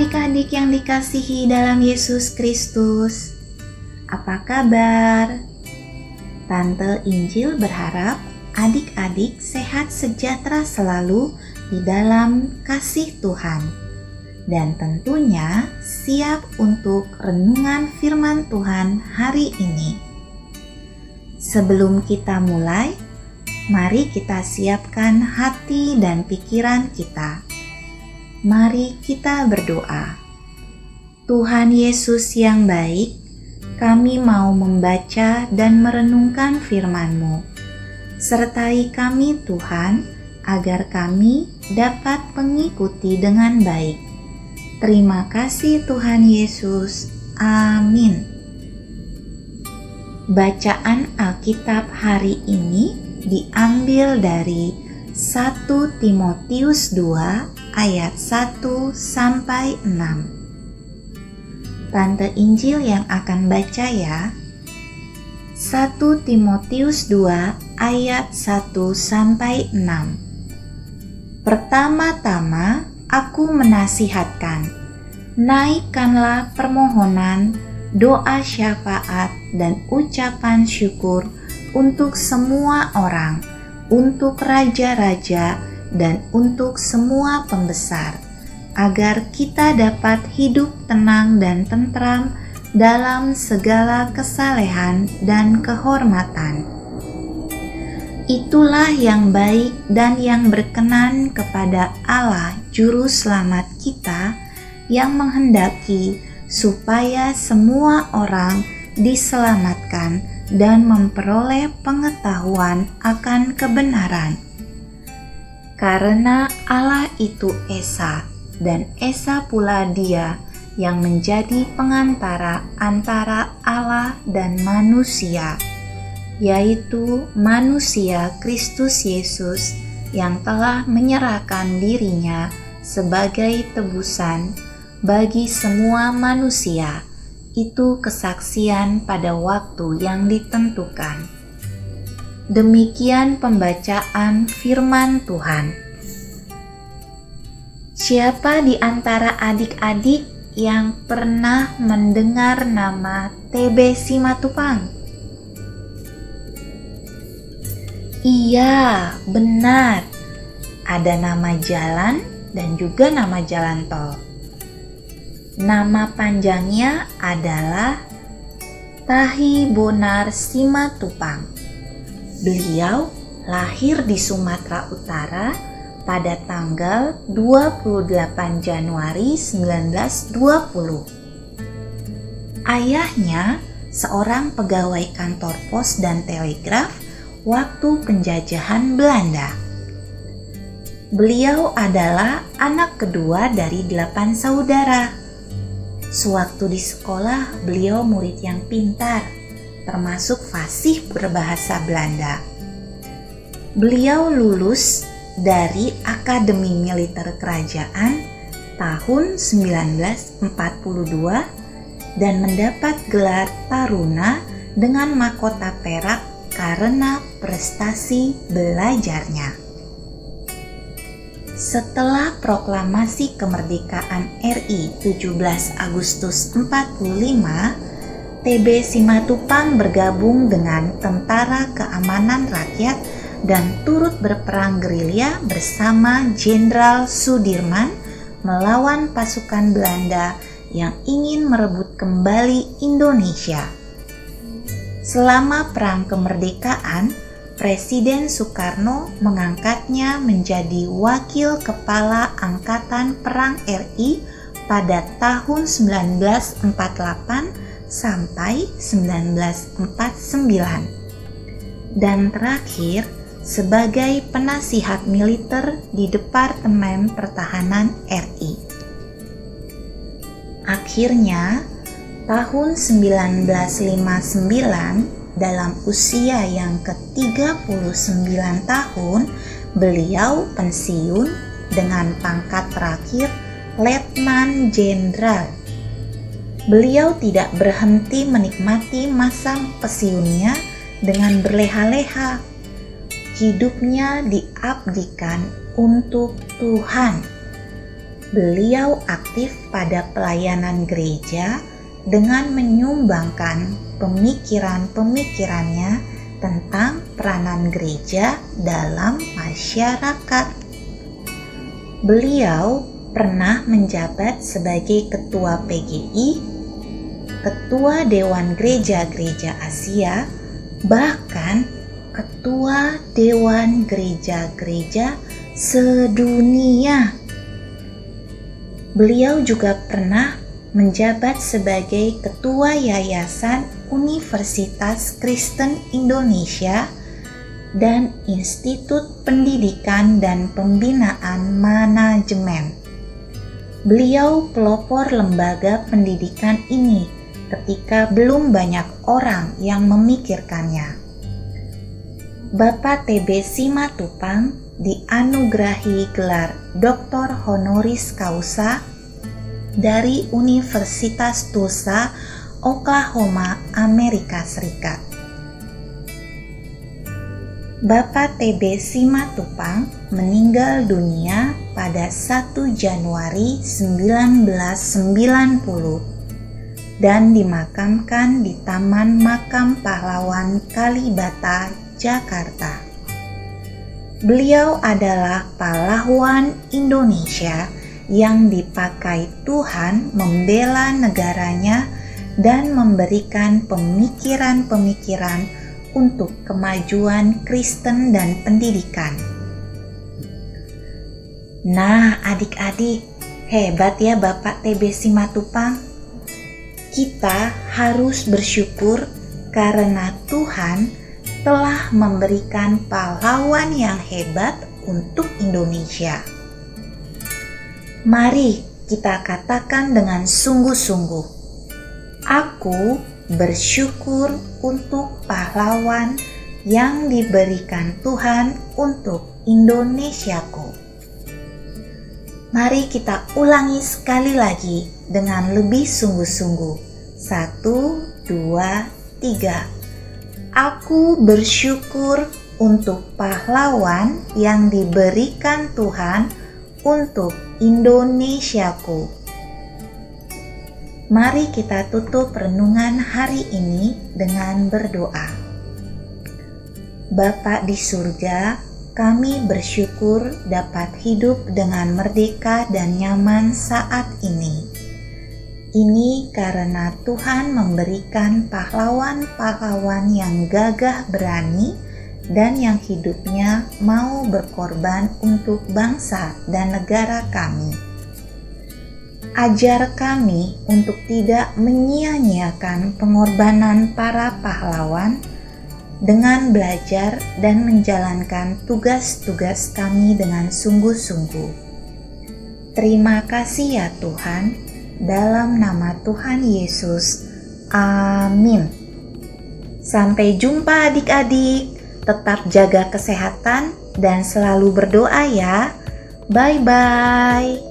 adik-adik yang dikasihi dalam Yesus Kristus. Apa kabar? Tante Injil berharap adik-adik sehat sejahtera selalu di dalam kasih Tuhan. Dan tentunya siap untuk renungan firman Tuhan hari ini. Sebelum kita mulai, mari kita siapkan hati dan pikiran kita Mari kita berdoa. Tuhan Yesus yang baik, kami mau membaca dan merenungkan firman-Mu. Sertai kami Tuhan, agar kami dapat mengikuti dengan baik. Terima kasih Tuhan Yesus. Amin. Bacaan Alkitab hari ini diambil dari 1 Timotius 2 ayat 1 sampai 6. Tante Injil yang akan baca ya. 1 Timotius 2 ayat 1 sampai 6. Pertama-tama aku menasihatkan, naikkanlah permohonan, doa syafaat dan ucapan syukur untuk semua orang, untuk raja-raja, dan untuk semua pembesar, agar kita dapat hidup tenang dan tentram dalam segala kesalehan dan kehormatan. Itulah yang baik dan yang berkenan kepada Allah Juru Selamat kita, yang menghendaki supaya semua orang diselamatkan dan memperoleh pengetahuan akan kebenaran karena Allah itu Esa, dan Esa pula Dia yang menjadi pengantara antara Allah dan manusia, yaitu manusia Kristus Yesus yang telah menyerahkan dirinya sebagai tebusan bagi semua manusia. Itu kesaksian pada waktu yang ditentukan. Demikian pembacaan firman Tuhan. Siapa di antara adik-adik yang pernah mendengar nama TB Simatupang? Iya, benar. Ada nama jalan dan juga nama jalan tol. Nama panjangnya adalah Tahi Bonar Simatupang. Beliau lahir di Sumatera Utara pada tanggal 28 Januari 1920. Ayahnya seorang pegawai kantor pos dan telegraf waktu penjajahan Belanda. Beliau adalah anak kedua dari delapan saudara. Sewaktu di sekolah, beliau murid yang pintar termasuk fasih berbahasa Belanda. Beliau lulus dari Akademi Militer Kerajaan tahun 1942 dan mendapat gelar Taruna dengan mahkota perak karena prestasi belajarnya. Setelah proklamasi kemerdekaan RI 17 Agustus 45, TB Simatupang bergabung dengan Tentara Keamanan Rakyat dan turut berperang gerilya bersama Jenderal Sudirman melawan pasukan Belanda yang ingin merebut kembali Indonesia. Selama Perang Kemerdekaan, Presiden Soekarno mengangkatnya menjadi Wakil Kepala Angkatan Perang RI pada tahun 1948 sampai 1949. Dan terakhir, sebagai penasihat militer di Departemen Pertahanan RI. Akhirnya, tahun 1959 dalam usia yang ke-39 tahun, beliau pensiun dengan pangkat terakhir Letnan Jenderal beliau tidak berhenti menikmati masa pensiunnya dengan berleha-leha. Hidupnya diabdikan untuk Tuhan. beliau aktif pada pelayanan gereja dengan menyumbangkan pemikiran-pemikirannya tentang peranan gereja dalam masyarakat. Beliau pernah menjabat sebagai ketua PGI, ketua Dewan Gereja-Gereja Asia, bahkan ketua Dewan Gereja-Gereja sedunia. Beliau juga pernah menjabat sebagai ketua Yayasan Universitas Kristen Indonesia dan Institut Pendidikan dan Pembinaan Manajemen. Beliau pelopor lembaga pendidikan ini ketika belum banyak orang yang memikirkannya. Bapak TB Simatupang dianugerahi gelar Dr. Honoris Causa dari Universitas Tulsa, Oklahoma, Amerika Serikat. Bapak TB Simatupang meninggal dunia pada 1 Januari 1990 dan dimakamkan di Taman Makam Pahlawan Kalibata, Jakarta. Beliau adalah pahlawan Indonesia yang dipakai Tuhan membela negaranya dan memberikan pemikiran-pemikiran untuk kemajuan Kristen dan pendidikan. Nah, adik-adik, hebat ya Bapak TB Simatupang. Kita harus bersyukur karena Tuhan telah memberikan pahlawan yang hebat untuk Indonesia. Mari kita katakan dengan sungguh-sungguh, "Aku bersyukur untuk pahlawan yang diberikan Tuhan untuk Indonesiaku." Mari kita ulangi sekali lagi dengan lebih sungguh-sungguh. Satu, dua, tiga. Aku bersyukur untuk pahlawan yang diberikan Tuhan untuk Indonesiaku. Mari kita tutup renungan hari ini dengan berdoa. Bapa di surga, kami bersyukur dapat hidup dengan merdeka dan nyaman saat ini. Ini karena Tuhan memberikan pahlawan-pahlawan yang gagah berani dan yang hidupnya mau berkorban untuk bangsa dan negara kami. Ajar kami untuk tidak menyia-nyiakan pengorbanan para pahlawan dengan belajar dan menjalankan tugas-tugas kami dengan sungguh-sungguh. Terima kasih ya Tuhan, dalam nama Tuhan Yesus. Amin. Sampai jumpa adik-adik tetap jaga kesehatan dan selalu berdoa ya. Bye bye.